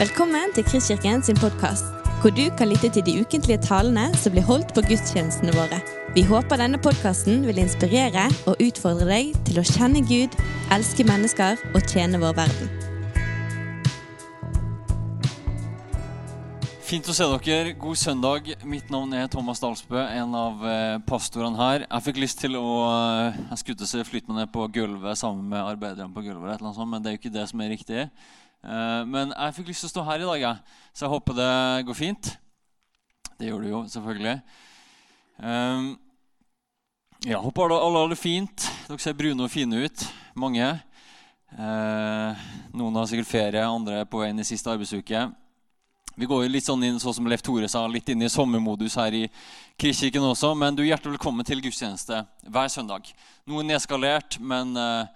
Velkommen til Kristkirken sin podkast, hvor du kan lytte til de ukentlige talene som blir holdt på gudstjenestene våre. Vi håper denne podkasten vil inspirere og utfordre deg til å kjenne Gud, elske mennesker og tjene vår verden. Fint å se dere. God søndag. Mitt navn er Thomas Dalsbø, en av eh, pastorene her. Jeg fikk lyst til å eh, Jeg skulle til å flytte meg ned på gulvet sammen med arbeiderne på gulvet, eller noe sånt, men det er jo ikke det som er riktig. Eh, men jeg fikk lyst til å stå her i dag, ja. så jeg håper det går fint. Det gjør det jo, selvfølgelig. Jeg håper alle har det fint. Dere ser brune og fine ut, mange. Noen har sikkert ferie, andre er på vei inn i siste arbeidsuke. Vi går litt sånn inn sånn som Leif Tore sa, litt inn i sommermodus her i Kristkirken også. Men du er hjertelig velkommen til gudstjeneste hver søndag. Noe nedskalert, men, eh,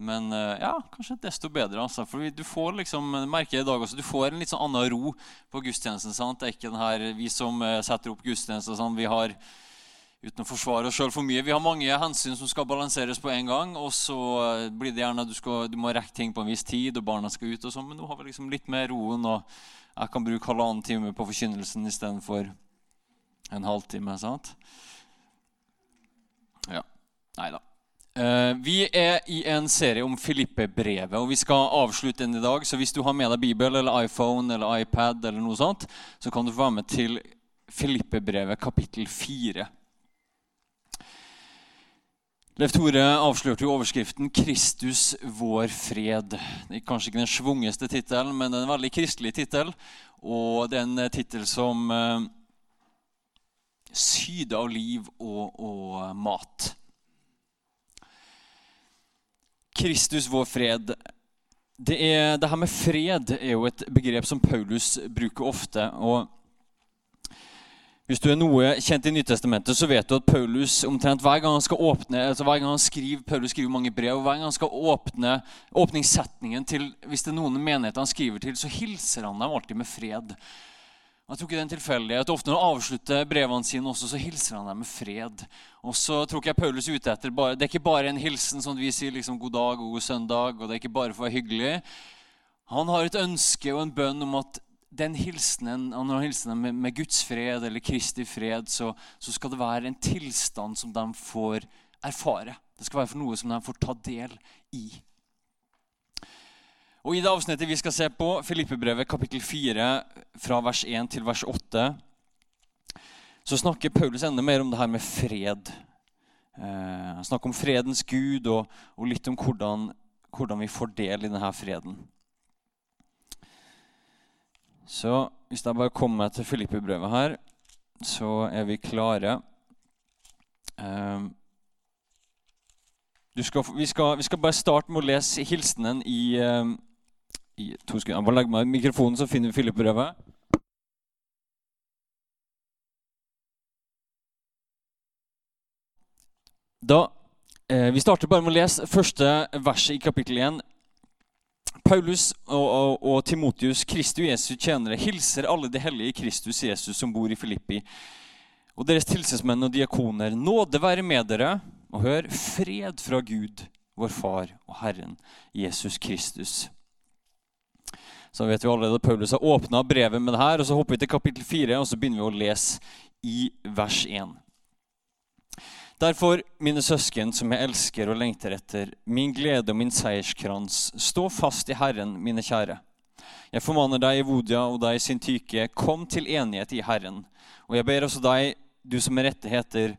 men eh, ja, kanskje desto bedre. Altså. For du får liksom, merker jeg i dag også, du får en litt sånn annen ro på gudstjenesten. sant? Det er ikke den her, Vi som eh, setter opp gudstjeneste, sånn, vi har uten å forsvare oss sjøl for mye. Vi har mange hensyn som skal balanseres på en gang. Og så blir det gjerne at du, skal, du må rekke ting på en viss tid, og barna skal ut. og sånn, Men nå har vi liksom litt mer roen. og jeg kan bruke halvannen time på forkynnelsen istedenfor en halvtime. sant? Ja. Nei da. Eh, vi er i en serie om Filippe-brevet, og vi skal avslutte den i dag. Så hvis du har med deg Bibel eller iPhone eller iPad, eller noe sånt, så kan du få være med til Filippe-brevet kapittel 4. Leif Tore avslørte jo overskriften 'Kristus, vår fred'. Det er kanskje ikke den svungeste tittelen, men det er en veldig kristelig tittel. Og det er en tittel som eh, syder av liv og, og, mat. Kristus, vår fred. Det, er, det her med fred er jo et begrep som Paulus bruker ofte. og hvis du er noe kjent i Nytestamentet, så vet du at Paulus omtrent hver gang han skal åpne, altså hver gang han skriver, Paulus skriver mange brev, og hver gang han skal åpne åpningssetningen til Hvis det er noen menigheter han skriver til, så hilser han dem alltid med fred. Jeg tror ikke det er en tilfeldighet. Ofte når han avslutter brevene sine, også, så hilser han dem med fred. Og så tror ikke jeg Paulus er ute etter bare, Det er ikke bare en hilsen som vi sier liksom, god dag og god søndag, og det er ikke bare for å være hyggelig. Han har et ønske og en bønn om at den hilsenen, når han hilser dem med, med, Guds fred eller Kristi fred, så, så, skal det være en tilstand som de får erfare. Det skal være for noe som de får ta del i. Og I det avsnittet vi skal se på, Filippebrevet kapittel 4, fra vers 1 til vers 8, så snakker Paulus enda mer om det her med fred. Eh, han snakker om fredens gud og, og litt om hvordan, hvordan vi får del i denne freden. Så hvis jeg bare kommer meg til Filippebrevet her, så er vi klare. Um, skal, vi, skal, vi, skal, bare starte med å lese hilsenen i, um, i to sekunder. Bare legg meg mikrofonen, så finner vi Filippi-brevet. Da, eh, Vi starter bare med å lese første verset i kapittel 1. Paulus og, og, og Timotius, Kristu Jesus tjenere, hilser alle de hellige Kristus Jesus som bor i Filippi, og deres tilsynsmenn og diakoner. Nåde være med dere, og hør, fred fra Gud, vår Far og Herren Jesus Kristus. Så vet vi allerede at Paulus har åpna brevet med det her, og så hopper vi til kapittel 4, og så begynner vi å lese i vers 1. Derfor, mine søsken, som jeg elsker og lengter etter, min glede og min seierskrans, stå fast i Herren, mine kjære. Jeg formaner deg, Evodia, og deg, Syntyke, kom til enighet i Herren. Og jeg ber også deg, du som med rette heter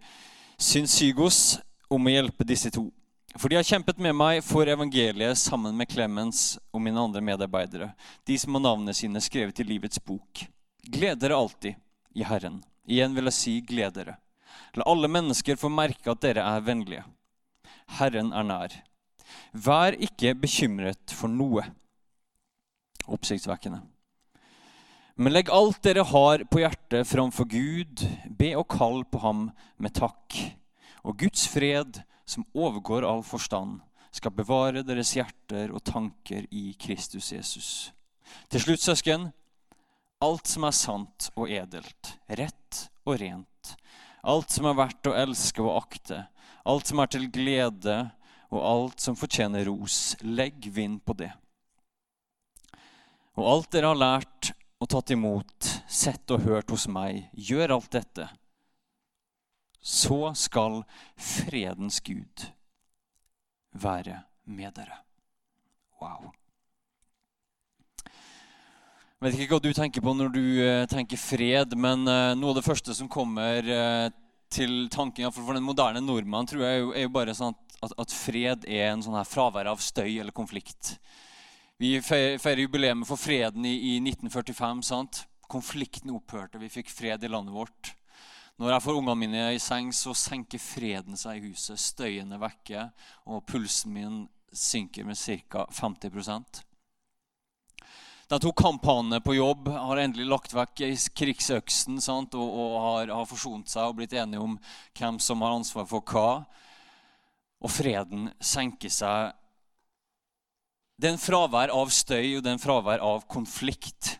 Synsygos, om å hjelpe disse to. For de har kjempet med meg for evangeliet sammen med Clemens og mine andre medarbeidere, de som har navnene sine skrevet i livets bok. Gled dere alltid i Herren. Igjen vil jeg si gled dere. La alle mennesker få merke at dere er vennlige. Herren er nær. Vær ikke bekymret for noe. Oppsiktsvekkende. Men legg alt dere har på hjertet framfor Gud. Be og kall på ham med takk. Og Guds fred, som overgår all forstand, skal bevare deres hjerter og tanker i Kristus Jesus. Til slutt, søsken, alt som er sant og edelt, rett og rent, alt som er verdt å elske og akte, alt som er til glede, og alt som fortjener ros. Legg vind på det. Og alt dere har lært og tatt imot, sett og hørt hos meg, gjør alt dette. Så skal fredens Gud være med dere. Wow. Jeg vet ikke hva du tenker på når du uh, tenker fred, men uh, noe av det første som kommer uh, til tanken for den moderne nordmann, tror jeg er jo, bare sånn at, at, fred er en sånn her fravær av støy eller konflikt. Vi feirer jubileet for freden i 1945. sant? Konflikten opphørte. Vi fikk fred i landet vårt. Når jeg får ungene mine i seng, så senker freden seg i huset. Støyen er vekke, og pulsen min synker med ca. 50% de to kamphanene på jobb har endelig lagt vekk krigsøksen sant? og, og har, har, forsont seg og blitt enige om hvem som har ansvar for hva. Og freden senker seg. Det er en fravær av støy og det er en fravær av konflikt.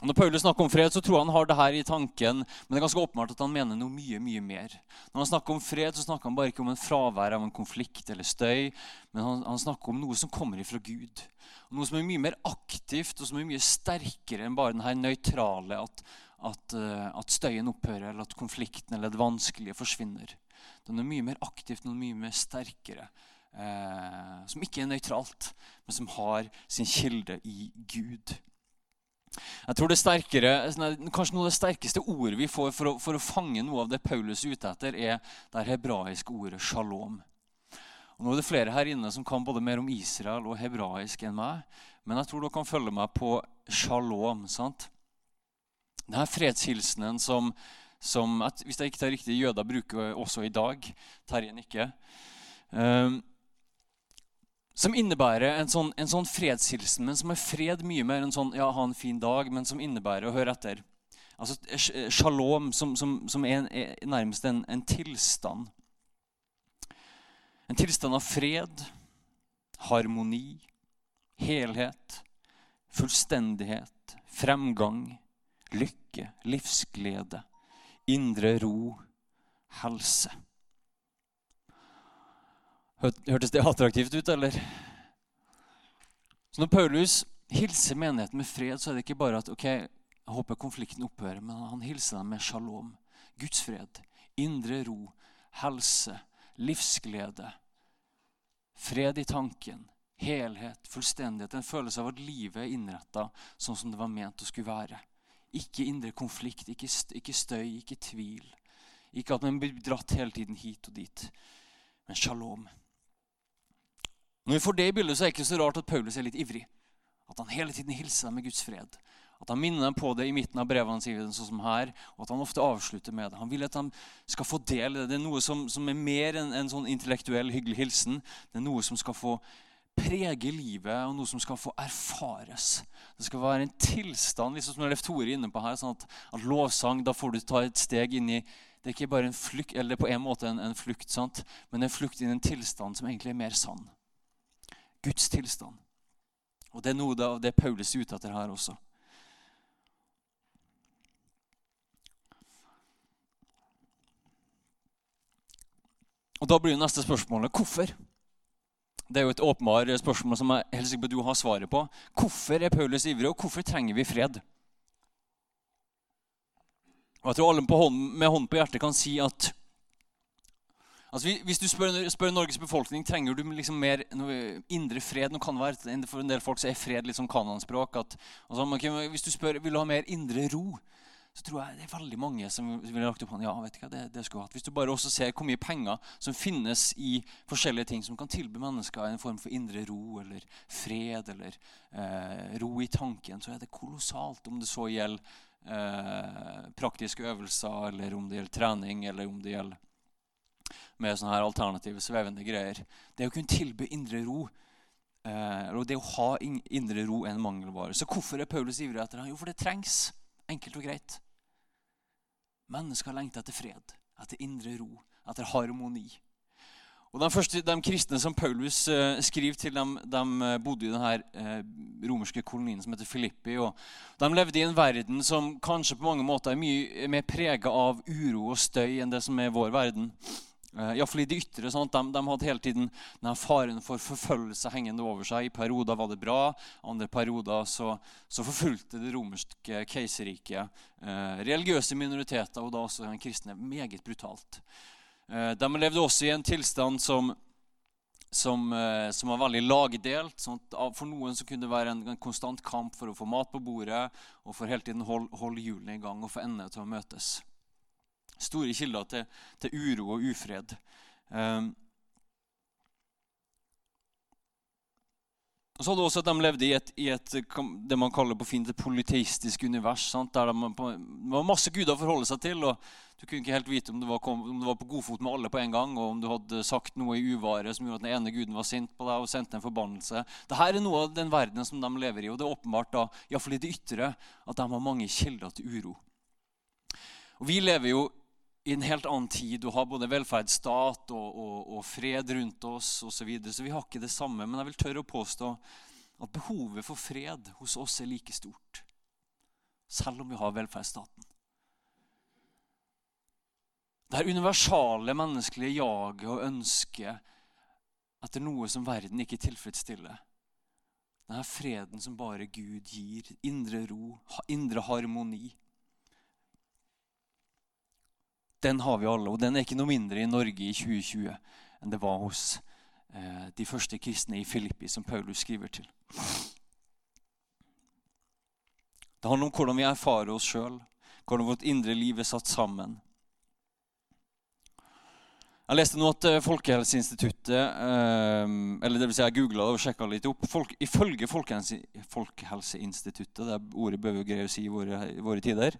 Når Paulus snakker om fred, så tror jeg han har det her i tanken, men det er ganske åpenbart at han mener noe mye mye mer. Når han snakker om fred, så snakker han bare ikke om en fravær av en konflikt eller støy, men han, han snakker om noe som kommer ifra Gud. Noe som er mye mer aktivt og som er mye sterkere enn bare den her nøytrale at, at, uh, at, støyen opphører, eller at konflikten eller det vanskelige forsvinner. Den er mye mer aktivt og mye mer sterkere. Eh, som ikke er nøytralt, men som har sin kilde i Gud. Jeg tror det sterkere, sånn Kanskje noe av det sterkeste ordet vi får for å, for å fange noe av det Paulus er ute etter, er det hebraiske ordet shalom. Og nå er det flere her inne som kan både mer om Israel og hebraisk enn meg. Men jeg tror dere kan følge meg på shalom. sant? Denne fredshilsenen som, som hvis jeg ikke tar riktig, jøder bruker også i dag. Terje nikker. Um, som innebærer en sånn, en sånn fredshilsen, men som er fred mye mer enn sånn ja, ha en fin dag, men som innebærer å høre etter. Altså Shalom, som, som, som er, en, er, nærmest en, en, tilstand. En tilstand av fred, harmoni, helhet, fullstendighet, fremgang, lykke, livsglede, indre ro, helse. Hørtes det attraktivt ut, eller? Så når Paulus hilser menigheten med fred, så er det ikke bare at ok, jeg håper konflikten opphører, men han hilser dem med shalom. Guds fred, indre ro, helse, livsglede. Fred i tanken, helhet, fullstendighet. En følelse av at livet er innretta sånn som det var ment å skulle være. Ikke indre konflikt, ikke, støy, ikke tvil. Ikke at man blir dratt hele tiden hit og dit. Men shalom. Når vi får det i bildet, så er det ikke så rart at Paulus er litt ivrig. At han hele tiden hilser dem med Guds fred. At han minner dem på det i midten av brevene sine, sånn som her, og at han ofte avslutter med det. Han vil at de skal få del i det. Det er noe som, som er mer enn en sånn intellektuell, hyggelig hilsen. Det er noe som skal få prege livet, og noe som skal få erfares. Det skal være en tilstand, liksom som Leif Tore er inne på her, sånn at, at, lovsang, da får du ta et steg inn i Det er ikke bare en flukt, eller på en måte en, en flukt, sant? men en flukt inn i en tilstand som egentlig er mer sann. Guds tilstand. Og Det er noe av det Paulus er ute etter her også. Og Da blir neste spørsmålet hvorfor. Det er jo et åpenbart spørsmål som jeg helt sikker på du har svaret på. Hvorfor er Paulus ivrig, og hvorfor trenger vi fred? Og jeg tror alle hånden, med hånden på hjertet kan si at Altså, hvis du spør, spør, Norges befolkning trenger du liksom mer indre fred nå kan det være, For en del folk så er fred litt som kanonspråk. Altså, hvis du spør vil du ha mer indre ro, så tror jeg det er veldig mange som ville lagt opp hånden. Ja, vet du hva, det, det skulle hatt. Hvis du bare også ser hvor mye penger som finnes i forskjellige ting som kan tilby mennesker en form for indre ro eller fred eller eh, ro i tanken, så er det kolossalt. Om det så gjelder eh, praktiske øvelser, eller om det gjelder trening, eller om det gjelder med sånne her alternative, svevende greier. Det å kunne tilby indre ro eh, og det å ha indre ro er en mangelvare. Så hvorfor er Paulus ivrig etter det? Jo, for det trengs. Enkelt og greit. Mennesker lengter etter fred, etter indre ro, etter harmoni. Og De, første, de kristne som Paulus uh, skriver til, dem, de uh, bodde i denne uh, romerske kolonien som heter Filippi. og De levde i en verden som kanskje på mange måter er mye mer prega av uro og støy enn det som er vår verden. Uh, Iallfall i det ytre. Sånn de, de, hadde hele tiden denne faren for forfølgelse hengende over seg. I perioder var det bra, andre perioder så, så forfulgte det romerske keiserriket eh, religiøse minoriteter, og da også den kristne, meget brutalt. Eh, de levde også i en tilstand som, som, som var veldig lagdelt. Sånn for noen så kunne det være en, en, konstant kamp for å få mat på bordet og for hele tiden holde, holde hjulene i gang og få endene til å møtes store kilder til, til uro og ufred. Um, og så hadde også at De levde i et, i et, det man kaller på fint et polyteistisk univers. Sant? der de, Det var masse guder å forholde seg til. og Du kunne ikke helt vite om du, var, om du var på godfot med alle på en gang, og om du hadde sagt noe i uvare som gjorde at den ene guden var sint på deg og sendte en forbannelse. Dette er noe av den verdenen som de lever i. og Det er åpenbart da, iallfall i det ytre, at de har mange kilder til uro. Og Vi lever jo i en helt annen tid og har både velferdsstat og, og, og fred rundt oss osv. Så, videre. så vi har ikke det samme. Men jeg vil tørre å påstå at behovet for fred hos oss er like stort. Selv om vi har velferdsstaten. Det er universale menneskelige jaget og ønsket etter noe som verden ikke tilfredsstiller. Denne freden som bare Gud gir. Indre ro, indre harmoni den har vi alle. Og den er ikke noe mindre i Norge i 2020 enn det var hos eh, de første kristne i Filippi, som Paulus skriver til. Det handler om hvordan vi erfarer oss sjøl, hvordan vårt indre liv er satt sammen. Jeg leste nå at eh, Folkehelseinstituttet eh, eller det vil si Jeg googla og sjekka litt opp. Folk, ifølge Folkehelseinstituttet, det ordet bør vi greie å si i våre, i våre tider,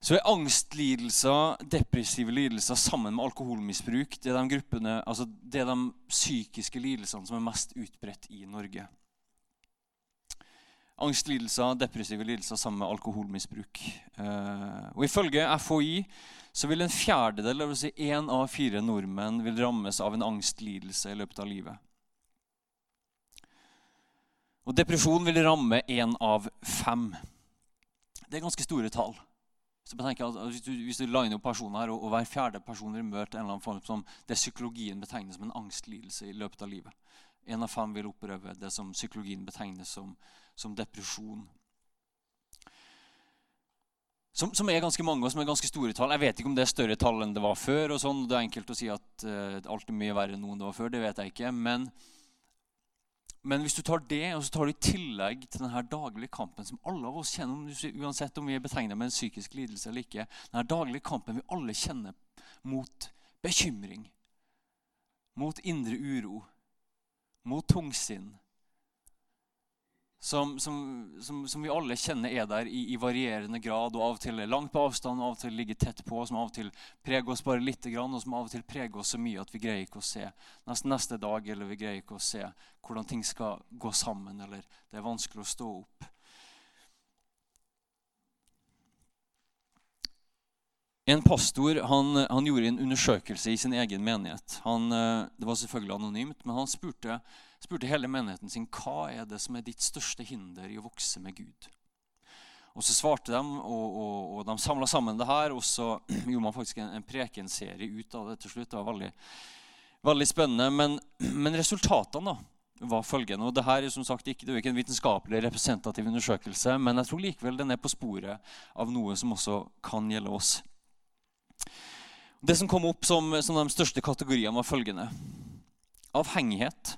så er angstlidelser, depressive lidelser sammen med alkoholmisbruk det er de, altså det er de psykiske lidelsene som er mest utbredt i Norge. Angstlidelser, depressive lidelser sammen med alkoholmisbruk. Uh, og Ifølge FHI så vil en fjerdedel, dvs. si én av fire nordmenn, vil rammes av en angstlidelse i løpet av livet. Og Depresjon vil ramme én av fem. Det er ganske store tall. Så jeg tenker at Hvis du, hvis du liner opp personer her, og, og hver fjerde person vil møte en eller annen form som det psykologien betegner som en angstlidelse i løpet av livet. En av fem vil opprøve det som psykologien betegner som, som depresjon. Som, som, er ganske mange og som er ganske store tall. Jeg vet ikke om det er større tall enn det var før. og sånn. Det er enkelt å si at uh, alt er mye verre enn noen det var før. Det vet jeg ikke. Men men hvis du tar det, og så tar du i tillegg til denne daglige kampen som alle av oss kjenner, uansett om vi er betegnet med en psykisk lidelse eller ikke, denne daglige kampen vi alle kjenner mot bekymring, mot indre uro, mot tungsinn, som, som, som, som, vi alle kjenner er der i, i, varierende grad, og av og til er langt på avstand, og av og til ligger tett på, som av og til preger oss bare litt, og som av og til preger oss så mye at vi greier ikke å se nesten neste dag, eller vi greier ikke å se hvordan ting skal gå sammen, eller det er vanskelig å stå opp. En pastor han, han, gjorde en undersøkelse i sin egen menighet. Han, eh, det var selvfølgelig anonymt, men han spurte spurte hele menigheten sin hva er det som er ditt største hinder i å vokse med Gud. Og Så svarte de, og, og, og de samla sammen det her. Og så gjorde man faktisk en, en prekenserie ut av det til slutt. Det var veldig, veldig spennende. Men, men resultatene da, var følgende. og det her er som sagt ikke, det er ikke en vitenskapelig representativ undersøkelse, men jeg tror likevel den er på sporet av noe som også kan gjelde oss. Det som kom opp som, som de største kategoriene, var følgende. Avhengighet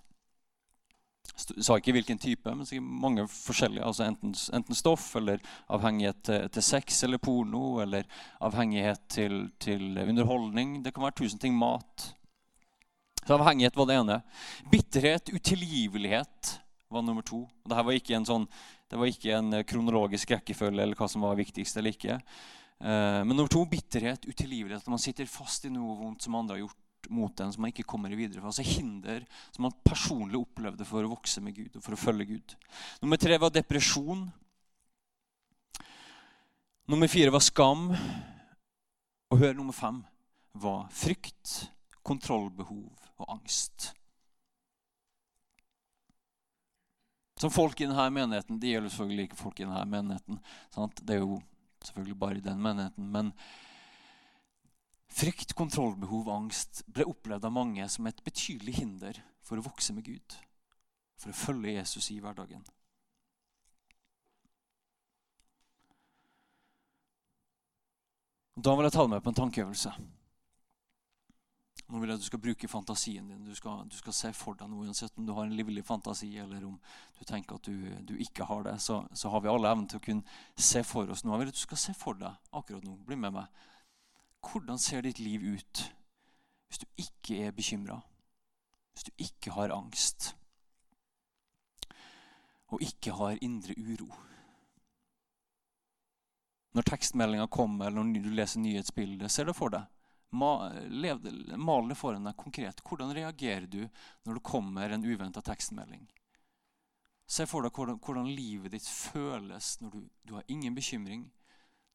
sa ikke hvilken type, men mange forskjellige. altså Enten, enten stoff eller avhengighet til, til, sex eller porno eller avhengighet til, til, underholdning. Det kan være tusen ting. Mat. Så Avhengighet var det ene. Bitterhet, utilgivelighet var nummer to. Dette var ikke en sånn, det var ikke en kronologisk rekkefølge eller hva som var viktigst eller ikke. Eh, men nummer to bitterhet, utilgivelighet. At man sitter fast i noe vondt som andre har gjort mot en som man ikke kommer videre fra. Altså hinder som man personlig opplevde for å vokse med Gud og for å følge Gud. Nummer tre var depresjon. Nummer fire var skam. Og hør nummer fem var frykt, kontrollbehov og angst. Som folk i denne menigheten, Det gjelder selvfølgelig ikke folk i denne menigheten. Sant? Det er jo selvfølgelig bare i den menigheten. men Frykt, kontrollbehov, angst ble opplevd av mange som et betydelig hinder for å vokse med Gud, for å følge Jesus i hverdagen. Da vil jeg ta deg med på en tankeøvelse. Nå vil jeg at du skal bruke fantasien din. Du skal, du skal, se for deg noe. Uansett om du har en livlig fantasi eller om du tenker at du, du ikke har det, så, så, har vi alle evnen til å kunne se for oss noe. Jeg vil at du skal se for deg akkurat nå. Bli med meg. Hvordan ser ditt liv ut hvis du ikke er bekymra? Hvis du ikke har angst? Og ikke har indre uro? Når tekstmeldinga kommer, eller når du leser nyhetsbildet, ser du for deg Mal det foran deg konkret. Hvordan reagerer du når det kommer en uventa tekstmelding? Se for deg hvordan, hvordan, livet ditt føles når du, du har ingen bekymring,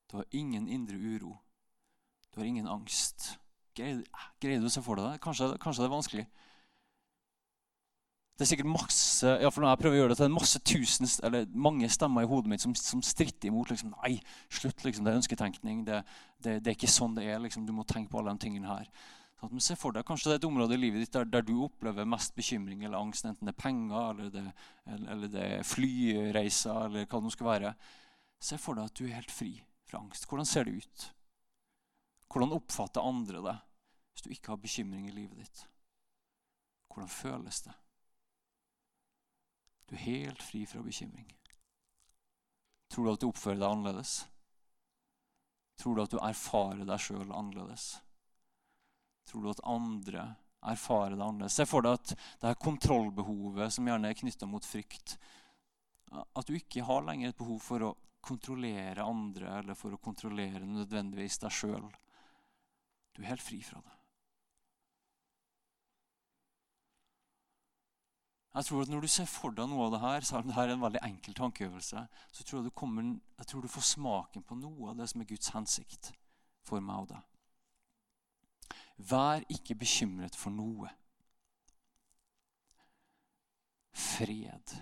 du har ingen indre uro, du har ingen angst. Greier, greier du å se for deg det? Kanskje, kanskje det er vanskelig. Det er sikkert masse ja, for når jeg prøver å gjøre det, er det masse tusen, eller mange stemmer i hodet mitt som, som stritter imot. Liksom, Nei, slutt. Liksom, det er ønsketenkning. Det, det, det, er ikke sånn det er. Liksom, du må tenke på alle de tingene her. Sånn, men se for deg, Kanskje det er et område i livet ditt der, der, du opplever mest bekymring eller angst. Enten det er penger, eller det, eller det er flyreiser, eller hva det nå skal være. Se for deg at du er helt fri fra angst. Hvordan ser det ut? Hvordan oppfatter andre det hvis du ikke har bekymring i livet ditt? Hvordan føles det? Du er helt fri fra bekymring. Tror du at du oppfører deg annerledes? Tror du at du erfarer deg sjøl annerledes? Tror du at andre erfarer deg annerledes? Se for deg at det her kontrollbehovet som gjerne er knytta mot frykt At du ikke har lenger et behov for å kontrollere andre eller for å kontrollere nødvendigvis deg sjøl. Du er helt fri fra det. Jeg tror at Når du ser for deg noe av det her, selv om det her er en veldig enkel tankeøvelse, så tror jeg, du kommer, jeg tror du får smaken på noe av det som er Guds hensikt for meg og deg. Vær ikke bekymret for noe. Fred.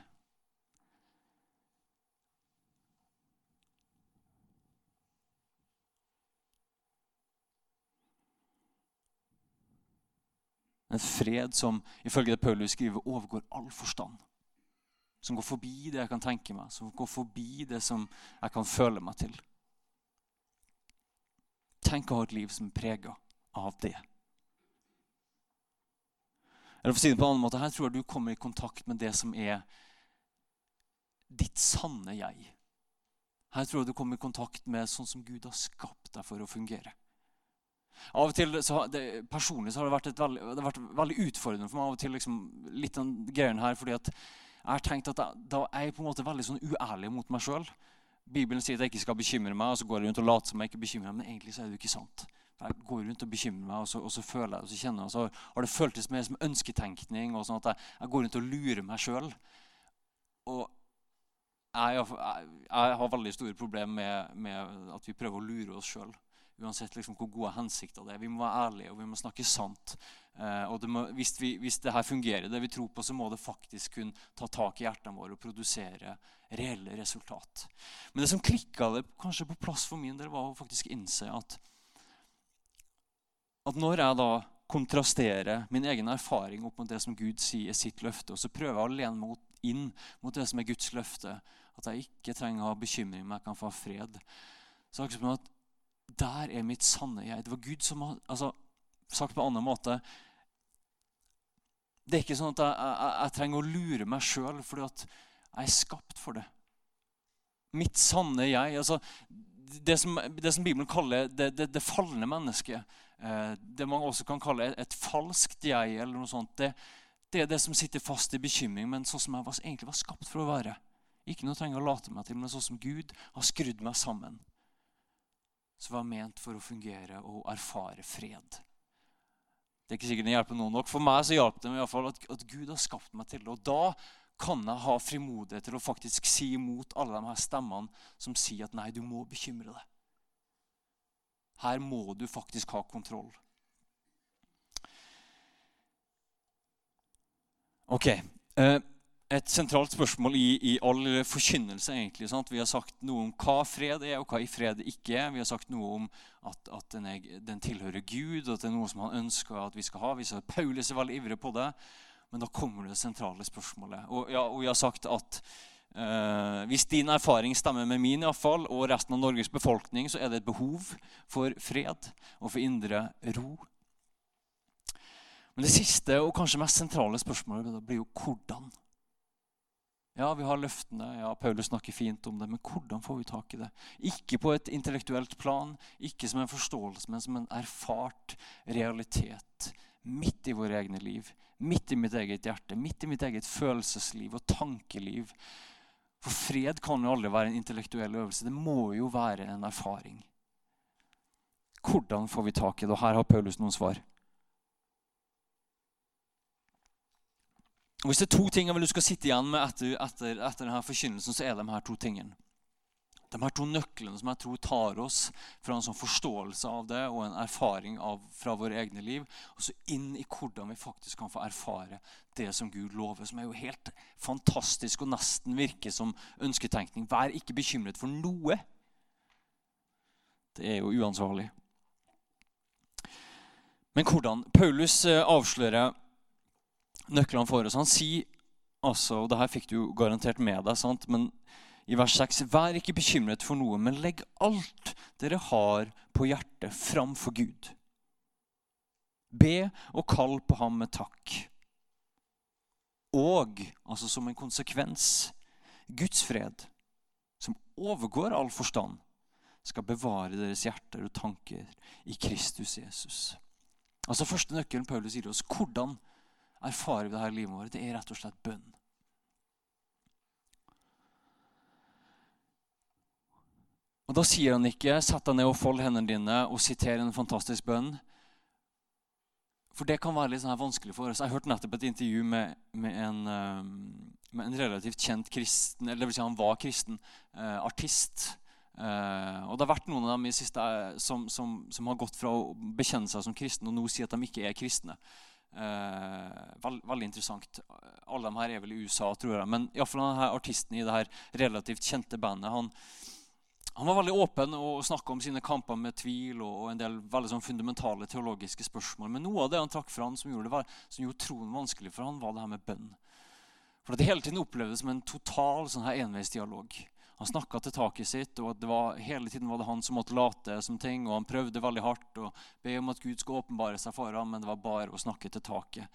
En fred som ifølge det Paulus skriver, overgår all forstand. Som går forbi det jeg kan tenke meg, som går forbi det som jeg kan føle meg til. Tenk å ha et liv som er prega av det. Eller for å si det på en annen måte, Her tror jeg du kommer i kontakt med det som er ditt sanne jeg. Her tror jeg du kommer i kontakt med sånn som Gud har skapt deg for å fungere. Av og til, så, det, Personlig så har det vært, veldig, det har vært veldig utfordrende for meg av og til liksom, litt den greien her, fordi at jeg har tenkt at jeg, da er jeg på en måte veldig sånn uærlig mot meg sjøl. Bibelen sier at jeg ikke skal bekymre meg, og så går jeg rundt og later som jeg ikke bekymrer meg. Men egentlig så er det jo ikke sant. Jeg går rundt og bekymrer meg, og så, og så føler jeg og så kjenner jeg, og så har det føltes mer som ønsketenkning. og sånn at jeg, jeg går rundt og lurer meg sjøl. Og jeg, jeg, har veldig store problemer med, med, at vi prøver å lure oss sjøl. Uansett liksom hvor gode hensikter det er. Vi må være ærlige og vi må snakke sant. Eh, og det må, hvis, vi, hvis det her fungerer, det vi tror på, så må det faktisk kunne ta tak i hjertene våre og produsere reelle resultat. Men det som klikka det kanskje på plass for min del, var å faktisk innse at, at når jeg da kontrasterer min egen erfaring opp mot det som Gud sier er sitt løfte, og så prøver jeg å lene meg inn mot det som er Guds løfte, at jeg ikke trenger å ha bekymring, men jeg kan få fred, så er det som at der er mitt sanne jeg. Det var Gud som altså, Sagt på en annen måte Det er ikke sånn at jeg, jeg, jeg trenger å lure meg sjøl, fordi at jeg er skapt for det. Mitt sanne jeg. altså det som, det som, Bibelen kaller det, det, det falne mennesket, eh, det man også kan kalle et, et falskt jeg, eller noe sånt, det, er det som sitter fast i bekymring, men sånn som jeg var, egentlig var skapt for å være. Ikke noe jeg trenger å late meg til, men sånn som Gud har skrudd meg sammen som var ment for å fungere og erfare fred. Det er ikke sikkert det hjelper noen nok. For meg så hjalp det meg i hvert fall at, at Gud har skapt meg til det. Og da kan jeg ha frimodighet til å faktisk si imot alle de her stemmene som sier at nei, du må bekymre deg. Her må du faktisk ha kontroll. Ok. Eh, et sentralt spørsmål i, i all forkynnelse. egentlig. Sant? Vi har sagt noe om hva fred er, og hva i fred ikke er. Vi har sagt noe om at, at den, er, den, tilhører Gud, at det er noe som han ønsker at vi skal ha. Vi ser Paulus er veldig ivrig på det. Men da kommer det sentrale spørsmålet. Og, ja, og vi har sagt at eh, hvis din erfaring stemmer med min, i hvert fall, og resten av Norges befolkning, så er det et behov for fred og for indre ro. Men det siste og kanskje mest sentrale spørsmålet blir jo hvordan. Ja, vi har løftene, ja, Paulus snakker fint om det, men hvordan får vi tak i det? Ikke på et intellektuelt plan, ikke som en forståelse, men som en erfart realitet. Midt i våre egne liv, midt i mitt eget hjerte, midt i mitt eget følelsesliv og tankeliv. For fred kan jo aldri være en intellektuell øvelse. Det må jo være en erfaring. Hvordan får vi tak i det? Og her har Paulus noen svar. Og Hvis det er to ting jeg vil du skal sitte igjen med etter, etter, etter denne forkynnelsen, så er det de her to tingene. De her to nøklene som jeg tror tar oss fra en sånn forståelse av det og en erfaring av, fra våre egne liv, og så inn i hvordan vi faktisk kan få erfare det som Gud lover, som er jo helt fantastisk og nesten virker som ønsketenkning. Vær ikke bekymret for noe. Det er jo uansvarlig. Men hvordan? Paulus eh, avslører nøklene for oss. Han sier altså, og det her fikk du jo garantert med deg, sant? men i vers 6.: Vær ikke bekymret for noe, men legg alt dere har på hjertet, framfor Gud. Be og kall på ham med takk. Og, altså som en konsekvens, Guds fred, som overgår all forstand, skal bevare deres hjerter og tanker i Kristus Jesus. Altså Første nøkkelen Paulus sier oss hvordan erfarer vi det her i livet vårt, det er rett og slett bønn. Og Da sier han ikke 'sett deg ned og fold hendene dine' og siter en fantastisk bønn. For det kan være litt sånn vanskelig for oss. Jeg hørte nettopp et intervju med, med, en, eh, med en, relativt kjent kristen, eller det vil si han var kristen, eh, artist. Eh, og det har vært noen av dem siste som, som, som, har gått fra å bekjenne seg som kristne og nå sier at de ikke er kristne. Eh, veld, veldig interessant. Alle de her er vel i USA, tror jeg. Men iallfall denne artisten i det her relativt kjente bandet han, han var veldig åpen og snakka om sine kamper med tvil og, en del veldig sånn fundamentale teologiske spørsmål. Men noe av det han trakk fram som gjorde, det, som gjorde troen vanskelig for han, var det her med bønn. For Det hele tiden opplevdes som en total sånn her enveisdialog. Han snakka til taket sitt, og det var, hele tiden var det han som måtte late som ting. Og han prøvde veldig hardt å be om at Gud skulle åpenbare seg for ham, men det var bare å snakke til taket.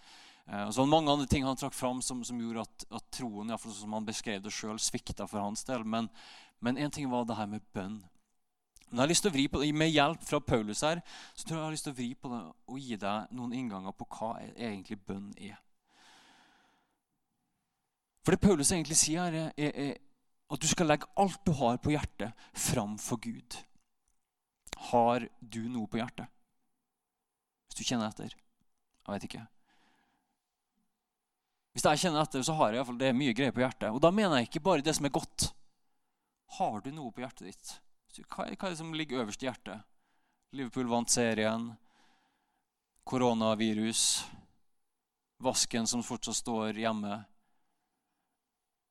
Eh, og så var det mange andre ting han trakk fram som, som gjorde at, at troen fall som han beskrev det selv, svikta for hans del. Men én ting var det her med bønn. Men jeg har lyst til å vri på det, Med hjelp fra Paulus her, så tror jeg jeg har lyst til å vri på det og gi deg noen innganger på hva egentlig bønn er. For det Paulus egentlig sier her, er, er, er at du skal legge alt du har på hjertet, fram for Gud. Har du noe på hjertet? Hvis du kjenner etter. Jeg vet ikke. Hvis jeg kjenner etter, så har jeg i hvert fall det mye greier på hjertet. Og da mener jeg ikke bare det som er godt. Har du noe på hjertet ditt? Hva er det som ligger øverst i hjertet? Liverpool vant serien. Koronavirus. Vasken som fortsatt står hjemme.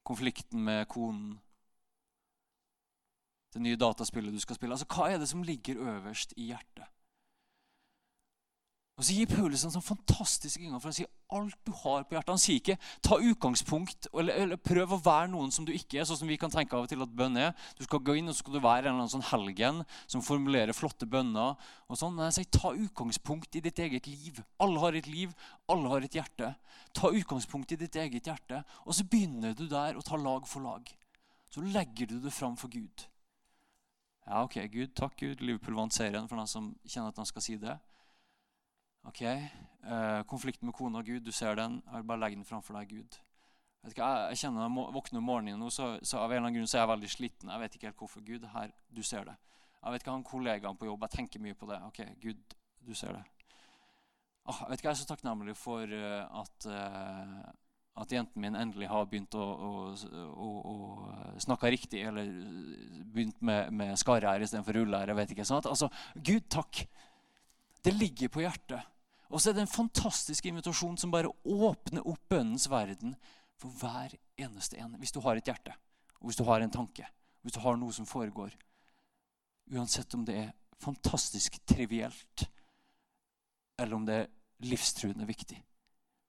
Konflikten med konen det nye dataspillet du skal spille. Altså, Hva er det som ligger øverst i hjertet? Og Så gir Paulus en sånn fantastisk inngang. for Han sier alt du har på hjertet. Han sier ikke ta utgangspunkt eller, eller prøv å være noen som du ikke er. sånn som vi kan tenke av og til at bønn er. Du skal gå inn og så skal du være en eller sånn helgen som formulerer flotte bønner. og sånn. Men jeg sier ta utgangspunkt i ditt eget liv. Alle har et liv, alle har et hjerte. Ta utgangspunkt i ditt eget hjerte, og så begynner du der å ta lag for lag. Så legger du det fram for Gud. Ja, ok, Gud, takk Gud. Liverpool vant serien for den som kjenner at han skal si det. Ok, eh, Konflikten med kona Gud, du ser den. Jeg vil bare legge den framfor deg, Gud. Vet ikke, jeg, jeg kjenner Når jeg våkner om morgenen, nå, så, så av en eller annen grunn så er jeg veldig sliten. Jeg vet ikke helt hvorfor. Gud, her, du ser det. Jeg vet ikke, han kollegaen på jobb, jeg tenker mye på det. Ok, Gud, du ser det. Oh, vet ikke, jeg er så takknemlig for uh, at uh, at jenten min endelig har begynt å, å, å, å snakke riktig, eller begynt med, med skarre-r istedenfor rulle-r. altså, Gud, takk. Det ligger på hjertet. Og så er det en fantastisk invitasjon som bare åpner opp bønnens verden for hver eneste en. Hvis du har et hjerte, og hvis du har en tanke, hvis du har noe som foregår. Uansett om det er fantastisk trivielt, eller om det er livstruende viktig,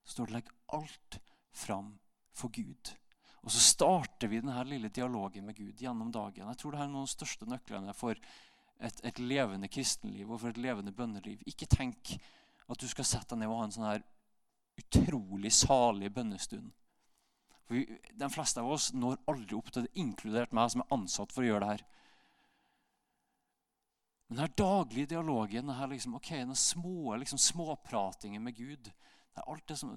så står det 'legg alt fram for Gud'. Og så starter vi denne lille dialogen med Gud gjennom dagen. Jeg tror det er noen av de største nøklene for et, et, levende kristenliv og for et levende bønneliv. Ikke tenk at du skal sette deg ned og ha en sånn her utrolig salig bønnestund. For vi, De fleste av oss når aldri opp til det, inkludert meg som er ansatt for å gjøre det her. Men denne daglige dialogen, denne, liksom, okay, denne små, liksom, småpratingen med Gud det er Alt det som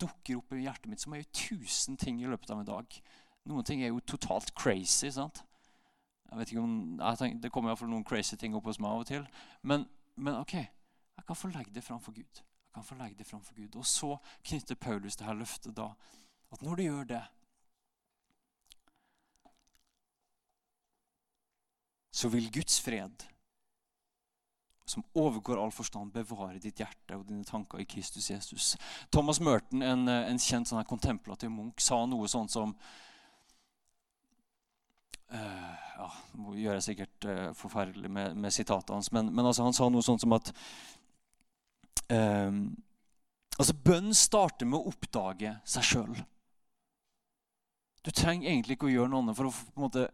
dukker opp i hjertet mitt, som er jo tusen ting i løpet av en dag. Noen ting er jo totalt crazy. sant? Jeg vet ikke om, jeg tenker, Det kommer iallfall noen crazy ting opp hos meg av og til. Men, men ok, jeg kan få legge det framfor Gud. Jeg kan få legge det framfor Gud. Og så knytter Paulus det her løftet da. At når du gjør det, så vil Guds fred som overgår all forstand, bevare ditt hjerte og dine tanker i Kristus Jesus. Thomas Merton, en, en kjent sånn kontemplativ munk, sa noe sånt som uh, ja, Nå gjør jeg sikkert uh, forferdelig med, med sitatet hans, men, men altså, han sa noe sånt som at uh, altså Bønn starter med å oppdage seg sjøl. Du trenger egentlig ikke å gjøre noe annet for å på en måte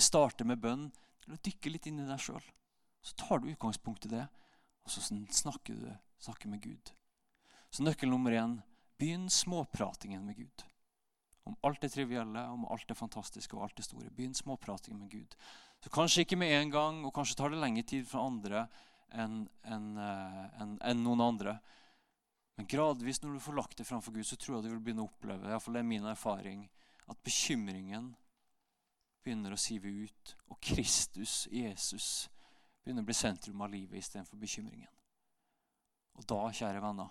starte med bønn. Til å dykke litt inn i deg sjøl. Så tar du utgangspunkt i det, og så snakker du snakker med Gud. Så nøkkel nummer én begynn småpratingen med Gud. Om alt det trivielle, om alt det fantastiske og alt det store. Begynn småpratingen med Gud. Så Kanskje ikke med en gang, og kanskje tar det lengre tid for andre enn en, en, en eh, noen andre. Men gradvis når du får lagt det framfor Gud, så tror jeg du vil begynne å oppleve i hvert fall det er min erfaring, at bekymringen begynner å sive ut. Og Kristus, Jesus, begynner å bli sentrum av livet istedenfor bekymringen. Og da, kjære venner,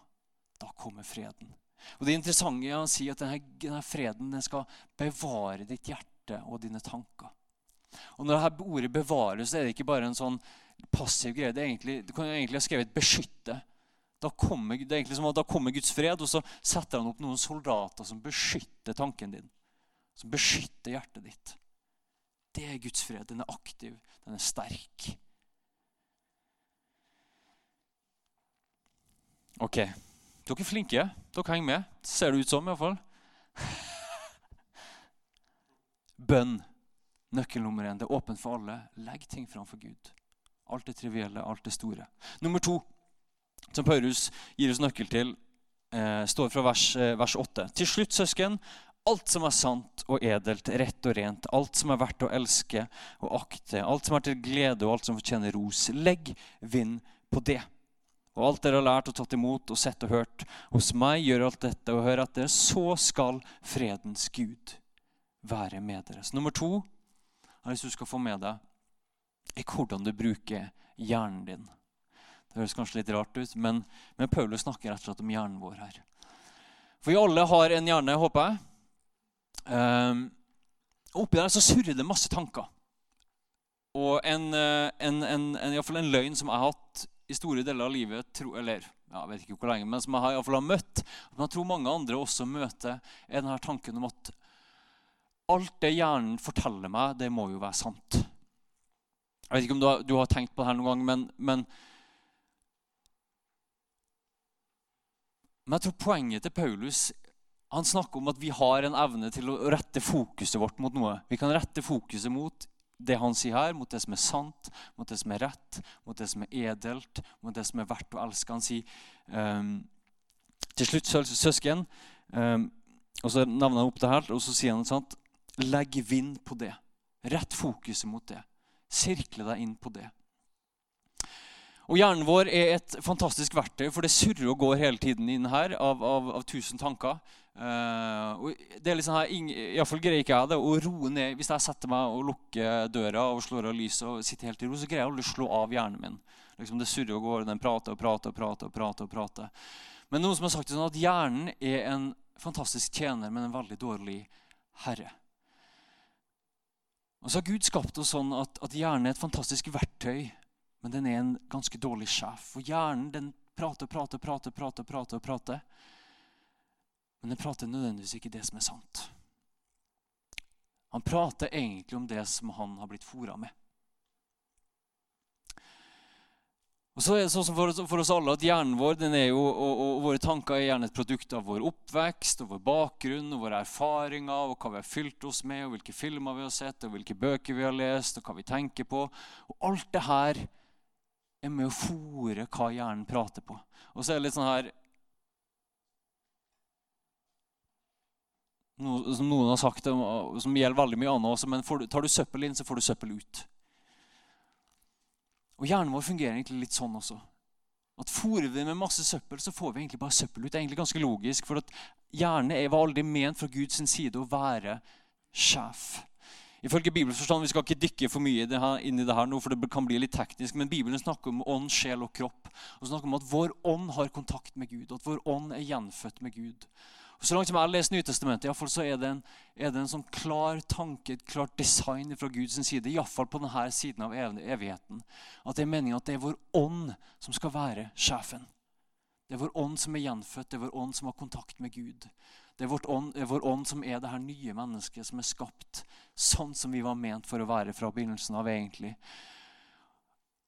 da kommer freden. Og Det interessante er å si at denne, denne freden den skal bevare ditt hjerte og dine tanker. Og Når dette ordet bevares, er det ikke bare en sånn passiv greie. Det egentlig, du kan egentlig ha skrevet 'beskytte'. Da kommer, det er egentlig som at da kommer Guds fred, og så setter han opp noen soldater som beskytter tanken din. Som beskytter hjertet ditt. Det er Guds fred. Den er aktiv, den er sterk. Ok. Dere er flinke. Dere henger med. Ser det ut som, iallfall. Bønn. Nøkkel nummer én. Det er åpent for alle. Legg ting framfor Gud. Alt det trivielle, alt det store. Nummer to, som Paulus gir oss nøkkel til, eh, står fra vers, eh, vers 8. Til slutt, søsken, alt som er sant og edelt, rett og rent, alt som er verdt å elske og akte, alt som er til glede og alt som fortjener ros, legg vind på det. Og alt dere har lært og tatt imot og sett og hørt hos meg, gjør alt dette og hør etter, så skal fredens Gud være med dere. Så nummer to hvis du skal få med deg, er hvordan du bruker hjernen din. Det høres kanskje litt rart ut, men, men Paulus snakker rett og slett om hjernen vår her. For vi alle har en hjerne, håper jeg. Um, oppi der så surrer det masse tanker. Og en, eh, en, en, en, en løgn som jeg har hatt i store deler av livet tro, Eller jeg vet ikke hvor lenge, men som jeg har, i hvert fall har møtt, som jeg tror mange andre også møter, er denne tanken om at alt det hjernen forteller meg, det må jo være sant. Jeg vet ikke om du har, du har tenkt på det her noen gang, men, men, men jeg tror poenget til Paulus han snakker om at vi har en evne til å rette fokuset vårt mot noe. Vi kan rette fokuset mot det han sier her, mot det som er sant, mot det som er rett, mot det som er edelt, mot det som er verdt å elske. Han sier um, til slutt, søsken um, Og så nevner han opp det her, og så sier han sant, legg vind på det. Rett fokuset mot det. Sirkle deg inn på det. Og Hjernen vår er et fantastisk verktøy, for det surrer og går hele tiden inn her av, av, av tusen tanker. Uh, og det er liksom her, Iallfall greier ikke jeg det å roe ned. Hvis jeg setter meg og lukker døra og slår av lyset, og sitter helt i ro, så greier jeg å slå av hjernen min. Liksom Det surrer og går, den prater og prater og prater. og prater og prater. Men noen som har sagt det sånn at hjernen er en fantastisk tjener, men en veldig dårlig herre. Og så har Gud skapt oss sånn at, at hjernen er et fantastisk verktøy, men den er en ganske dårlig sjef. For hjernen den prater og prater, prater, prater, prater. prater. Men den prater nødvendigvis ikke det som er sant. Han prater egentlig om det som han har blitt fora med. Og så er det sånn for, oss alle at Hjernen vår jo, og, og, våre tanker er gjerne et produkt av vår oppvekst, og vår bakgrunn og våre erfaringer, og hva vi har fylt oss med, og hvilke filmer vi har sett, og hvilke bøker vi har lest, og hva vi tenker på. Og Alt det her er med å fòre hva hjernen prater på. Og så er det litt sånn her Noe som noen har sagt, som gjelder veldig mye annet også, men tar du søppel inn, så får du søppel ut. Og Hjernen vår fungerer egentlig litt sånn også. At Fôrer vi med masse søppel, så får vi egentlig bare søppel ut. Det er egentlig ganske logisk, for at Hjernen var aldri ment fra Guds side å være sjef. Ifølge Bibelens forstand, Vi skal ikke dykke for mye inn i det her nå, for det kan bli litt teknisk, men Bibelen snakker om ånd, sjel og kropp. Og snakker om at Vår ånd har kontakt med Gud, og at vår ånd er gjenfødt med Gud. Så langt som jeg har lest Nytestamentet, i så er det en, er det en sånn klar tanke, et klart design fra Guds side, iallfall på denne siden av evigheten. At det er meningen at det er vår ånd som skal være sjefen. Det er vår ånd som er gjenfødt, det er vår ånd som har kontakt med Gud. Det er, ånd, det er vår ånd som er det her nye mennesket som er skapt sånn som vi var ment for å være fra begynnelsen av. egentlig.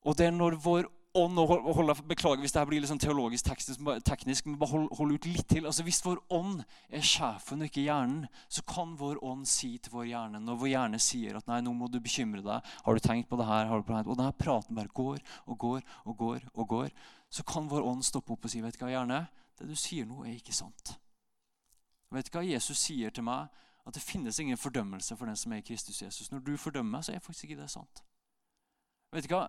Og det er når vår ånd og holde, Beklager hvis det blir litt sånn teologisk teknisk, men bare hold, hold, ut litt til. Altså Hvis vår ånd er sjefen og ikke hjernen, så kan vår ånd si til vår hjerne når vår hjerne sier at nei, nå må du bekymre deg, har du tenkt på det her, har du tenkt? og denne praten bare går og går og går, og går, så kan vår ånd stoppe opp og si vet du hva, hjerne, det du sier nå, er ikke sant. Vet du hva Jesus sier til meg? At det finnes ingen fordømmelse for den som er i Kristus Jesus. Når du fordømmer, så er faktisk ikke det sant. Vet du hva?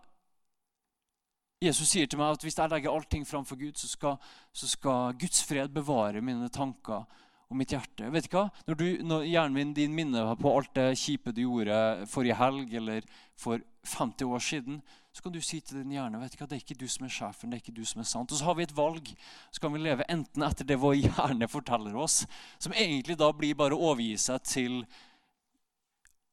Jesus sier til meg at hvis jeg legger allting framfor Gud, så skal, så skal, Guds fred bevare mine tanker og mitt hjerte. Vet du hva? Når, du, når hjernen din minner på alt det kjipe du gjorde forrige helg eller for 50 år siden, så kan du si til din hjerne vet du hva, det er ikke du som er sjefen, det er ikke du som er sant. Og så har vi et valg. Så kan vi leve enten etter det vår hjerne forteller oss, som egentlig da blir bare å overgi seg til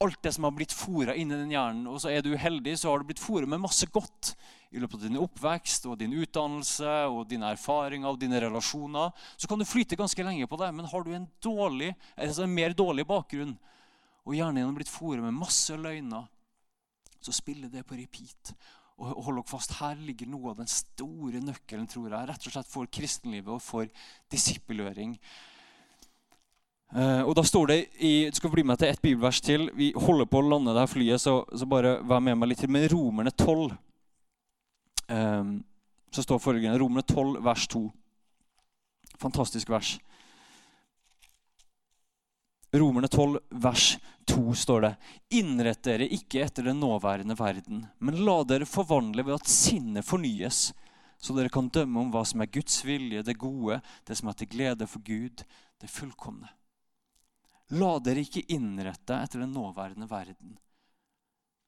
alt det som har blitt fora inni den hjernen. Og så er du heldig, så har du blitt fora med masse godt i løpet av din oppvekst og din utdannelse og dine erfaringer og dine relasjoner. Så kan du flyte ganske lenge på det, men har du en, dårlig, altså en mer dårlig bakgrunn, og hjernen din har blitt fora med masse løgner, så spiller det på repeat. Og hold dere fast, Her ligger noe av den store nøkkelen tror jeg, rett og slett for kristenlivet og for disippelgjøring. Uh, og da står det i, Du skal bli med til ett bibelvers til. Vi holder på å lande det her flyet, så, så bare vær med meg litt til. Men Romerne 12 um, ehm, så står følgende Romerne 12, vers 2. Fantastisk vers. Romerne 12, vers 2 står det.: Innrett dere ikke etter den nåværende verden, men la dere forvandle ved at sinnet fornyes, så dere kan dømme om hva som er Guds vilje, det gode, det som er til glede for Gud, det fullkomne. La dere ikke innrette etter den nåværende verden.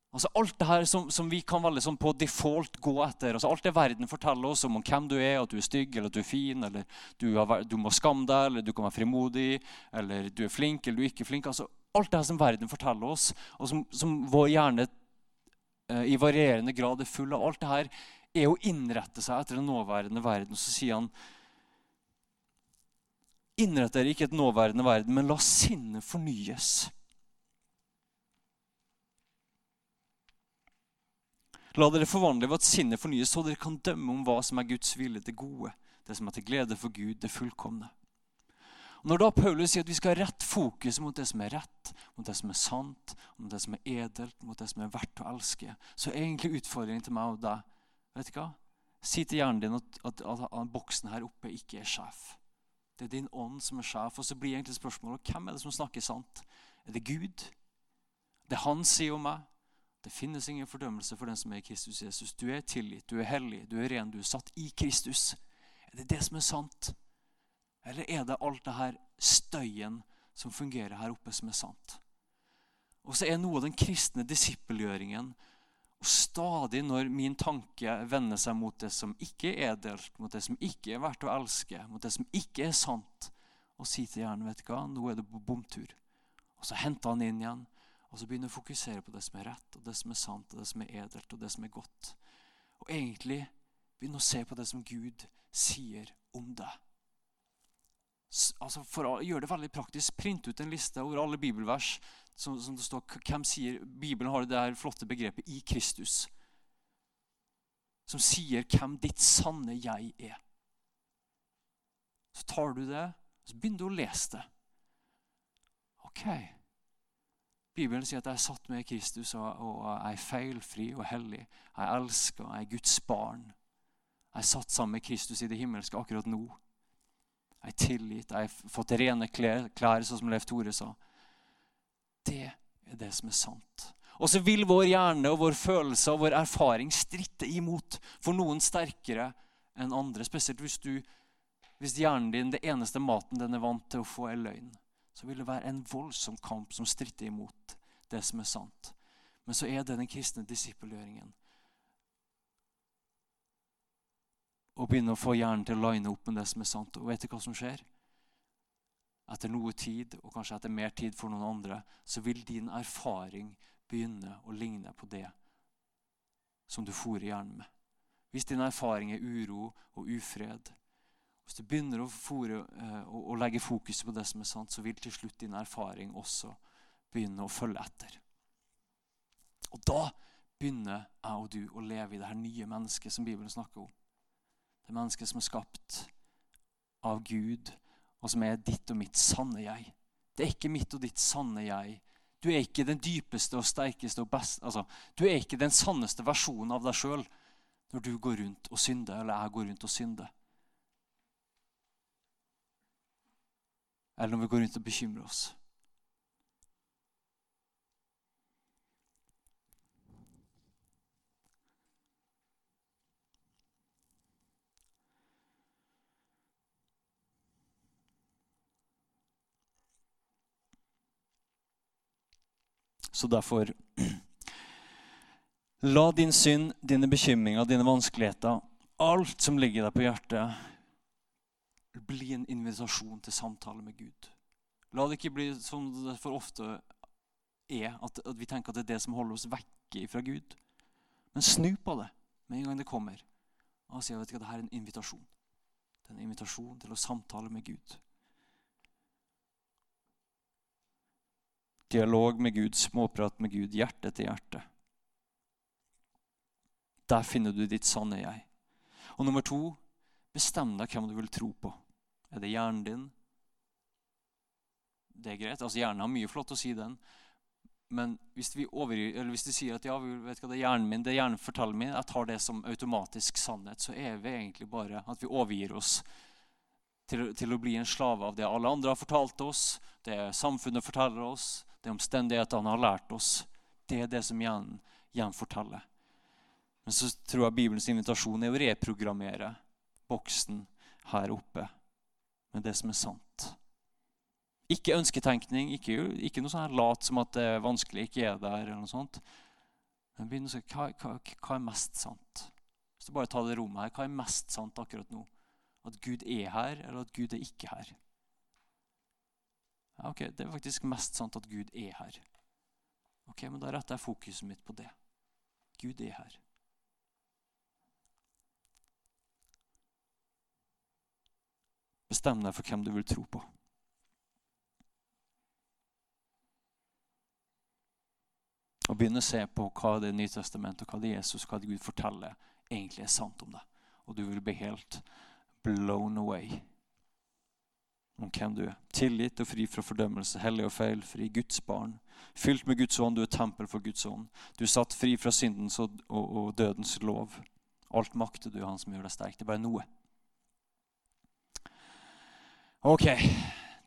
Altså Alt det her som, som vi kan veldig sånn på default gå etter. altså Alt det verden forteller oss om, om hvem du er, at du er stygg eller at du er fin, eller du, har, du må skamme deg, eller du kan være frimodig, eller du er flink eller du er ikke flink. altså Alt det her som verden forteller oss, og som, som vår hjerne eh, i varierende grad er full av, alt det her er å innrette seg etter den nåværende verden. Så sier han Innrett dere ikke et nåværende verden, men la sinnet fornyes. La dere forvandle ved at sinnet fornyes, så dere kan dømme om hva som er Guds vilje, det gode, det som er til glede for Gud, det fullkomne. Og når da Paulus sier at vi skal ha rett fokus mot det som er rett, mot det som er sant, mot det som er edelt, mot det som er verdt å elske, så er egentlig utfordringen til meg og deg vet du hva? Si til hjernen din at, at, at, at boksen her oppe ikke er sjef. Det er din ånd som er sjef. Og så blir egentlig spørsmålet hvem er det som snakker sant? Er det Gud? Det han sier om meg? Det finnes ingen fordømmelse for den som er i Kristus Jesus. Du er tilgitt, du er hellig, du er ren, du er satt i Kristus. Er det det som er sant? Eller er det alt det her støyen som fungerer her oppe, som er sant? Og så er noe av den kristne disippelgjøringen og stadig når min tanke vender seg mot det som ikke er edelt, mot det som ikke er verdt å elske, mot det som ikke er sant, og si til hjernen vet du hva, nå er det på bomtur. Og så henter han inn igjen, og så begynner å fokusere på det som er rett, og det som er sant, og det som er edelt, og det som er godt. Og egentlig begynne å se på det som Gud sier om deg. Altså For å gjøre det veldig praktisk, print ut en liste over alle bibelvers som, som det står hvem sier, Bibelen har det her flotte begrepet 'i Kristus', som sier hvem ditt sanne jeg er. Så tar du det, så begynner du å lese det. Ok. Bibelen sier at jeg er satt med Kristus, og, og jeg er feilfri og hellig. Jeg elsker, jeg er Guds barn. Jeg er satt sammen med Kristus i det himmelske akkurat nå. Jeg er tilgitt, jeg har fått rene klær, klær sånn som Leif Tore sa. Det er det som er sant. Og så vil vår hjerne og vår følelse og vår erfaring stritte imot for noen sterkere enn andre. Spesielt hvis, du, hvis hjernen din, det eneste maten den er vant til å få, er løgn. Så vil det være en voldsom kamp som stritter imot det som er sant. Men så er det den kristne disippelgjøringen. Å begynne å få hjernen til å line opp med det som er sant. Og vet du hva som skjer? Etter noe tid, og kanskje etter mer tid for noen andre, så vil din erfaring begynne å ligne på det som du fôrer hjernen med. Hvis din erfaring er uro og ufred, hvis du begynner å, fore, eh, å, å legge fokus på det som er sant, så vil til slutt din erfaring også begynne å følge etter. Og da begynner jeg og du å leve i det her nye mennesket som Bibelen snakker om. Det mennesket som er skapt av Gud, og som er ditt og mitt sanne jeg. Det er ikke mitt og ditt sanne jeg. Du er ikke den dypeste og sterkeste og beste altså, Du er ikke den sanneste versjonen av deg sjøl når du går rundt og synder, eller jeg går rundt og synder. Eller når vi går rundt og bekymrer oss. Så derfor La din synd, dine bekymringer, dine vanskeligheter, alt som ligger deg på hjertet, bli en invitasjon til samtale med Gud. La det ikke bli som det for ofte er, at, at vi tenker at det er det som holder oss vekke fra Gud. Men snu på det med en gang det kommer. Og si at dette er en invitasjon. Det er en invitasjon til å samtale med Gud. Dialog med Gud, småprat med Gud, hjerte til hjerte. Der finner du ditt sanne jeg. Og nummer to, bestem deg hvem du vil tro på. Er det hjernen din? Det er greit. altså Hjernen har mye flott å si, den. Men hvis vi, overgir, eller hvis de sier at ja, vet hva, det er hjernen min, det er hjernen forteller meg, jeg tar det som automatisk sannhet, så er vi egentlig bare at vi overgir oss til, til å bli en slave av det alle andre har fortalt oss, det samfunnet forteller oss, det omstendighetene har lært oss. Det er det som hjernen gjenforteller. Men så tror jeg Bibelens invitasjon er å reprogrammere boksen her oppe med det som er sant. Ikke ønsketenkning, ikke, ikke noe sånn her lat som at det er vanskelig, ikke er der. eller noe sånt. Men begynn å se hva, hva, hva er mest sant. Hvis du bare tar det rommet her, Hva er mest sant akkurat nå? At Gud er her, eller at Gud er ikke her? Ja, ok, Det er faktisk mest sant at Gud er her. Ok, Men da retter jeg fokuset mitt på det. Gud er her. Bestem deg for hvem du vil tro på. Og begynne å se på hva det Nye testamentet og hva det Jesus hva det Gud forteller, egentlig er sant om deg. Og du vil bli helt blown away om hvem du er. Tilgitt og fri fra fordømmelse, hellig og feilfri, Guds barn. Fylt med Guds ånd, du er tempel for Guds ånd. Du er satt fri fra syndens og, og, og dødens lov. Alt makter du, Han som gjør deg sterk. Det er bare noe. Ok,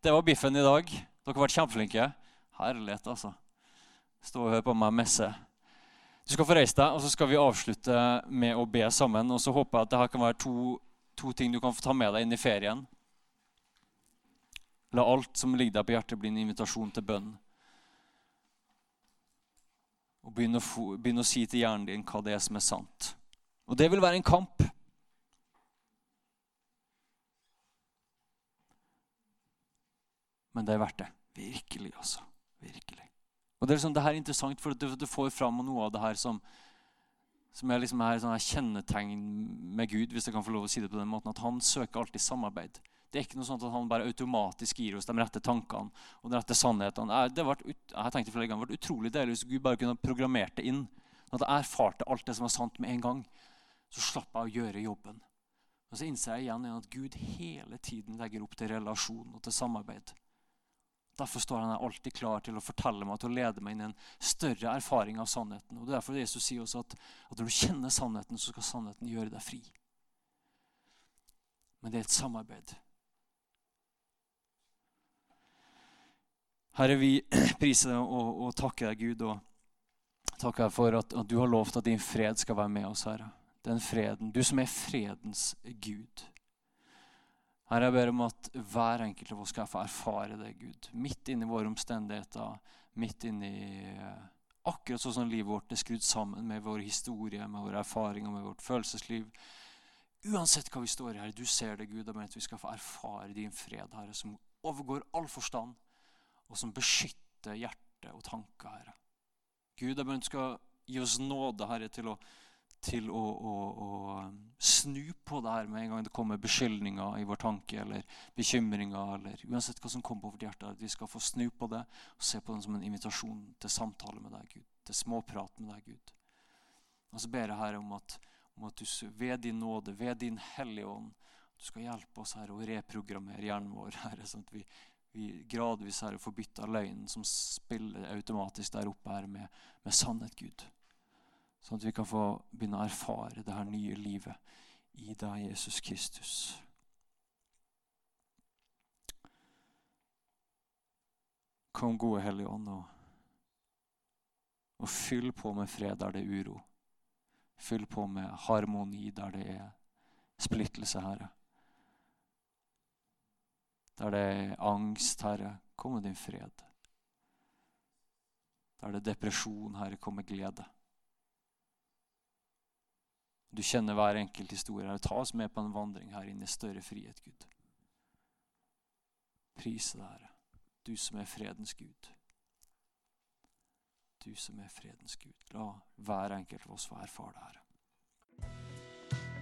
det var biffen i dag. Dere har vært kjempeflinke. Herlighet, altså. Stå og hør på meg messe. Du skal få reise deg, og så skal vi avslutte med å be sammen. Og så håper jeg at dette kan være to, to ting du kan få ta med deg inn i ferien. La alt som ligger deg på hjertet, bli en invitasjon til bønn. Og begynne å, få, begynne å si til hjernen din hva det er som er sant. Og det vil være en kamp. Men det er verdt det. Virkelig, altså. Virkelig. Og Det er liksom, det her er interessant, for du, du får fram noe av det her som, som er liksom sånn her kjennetegn med Gud, hvis jeg kan få lov å si det på den måten, at han søker alltid samarbeid. Det er ikke noe sånt at han bare automatisk gir oss de rette tankene og de rette sannhetene. Det vært, jeg tenkte flere ganger, det vært utrolig deilig hvis Gud bare kunne programmert det inn. Sånn at jeg erfarte alt det som var sant med en gang. Så slapp jeg å gjøre jobben. Og så innser jeg igjen at Gud hele tiden legger opp til relasjon og til samarbeid. Derfor står han alltid klar til å fortelle meg til å lede meg inn i en større erfaring av sannheten. Og det er derfor Jesus sier også at, at når du kjenner sannheten, så skal sannheten gjøre deg fri. Men det er et samarbeid. Herre, vi priser deg og, og takker deg, Gud, og takker deg for at, at, du har lovt at din fred skal være med oss, Herre. Den freden, Du som er fredens Gud. Herre, jeg ber om at hver enkelt av oss skal få erfare det, Gud. Midt inni våre omstendigheter, midt inni eh, Akkurat sånn som livet vårt er skrudd sammen med vår historie, med våre erfaringer, med vårt følelsesliv. Uansett hva vi står i, Herre, du ser det, Gud, og mener at vi skal få erfare din fred, Herre, som overgår all forstand og som beskytter hjerte og tanker, Herre. Gud, jeg du skal gi oss nåde, Herre, til å, til å, å, å um, snu på det her med en gang det kommer beskyldninger i vår tanke eller bekymringer. eller Uansett hva som kommer på vårt hjerte, at vi skal få snu på det og se på den som en invitasjon til samtale med deg, Gud. Til småprat med deg, Gud. Og så ber jeg Herre om at, om at du ved din nåde, ved din Hellige Ånd, du skal hjelpe oss her å reprogrammere hjernen vår, Herre, sånn at vi vi gradvis her får bytta løgnen som spiller automatisk der oppe her med, med, sannhet, Gud. Sånn at vi kan få begynne å erfare det her nye livet i deg, Jesus Kristus. Kom, gode Hellige Ånd, og, og fyll på med fred der det er uro. Fyll på med harmoni der det er splittelse, Herre. Der det er angst, Herre, kom med din fred. Der det er depresjon, Herre, kom med glede. Du kjenner hver enkelt historie. Herre. Ta oss med på en vandring her inn i større frihet, Gud. Prise deg, Herre, du som er fredens Gud. Du som er fredens Gud. La hver enkelt av oss få erfare det, Herre.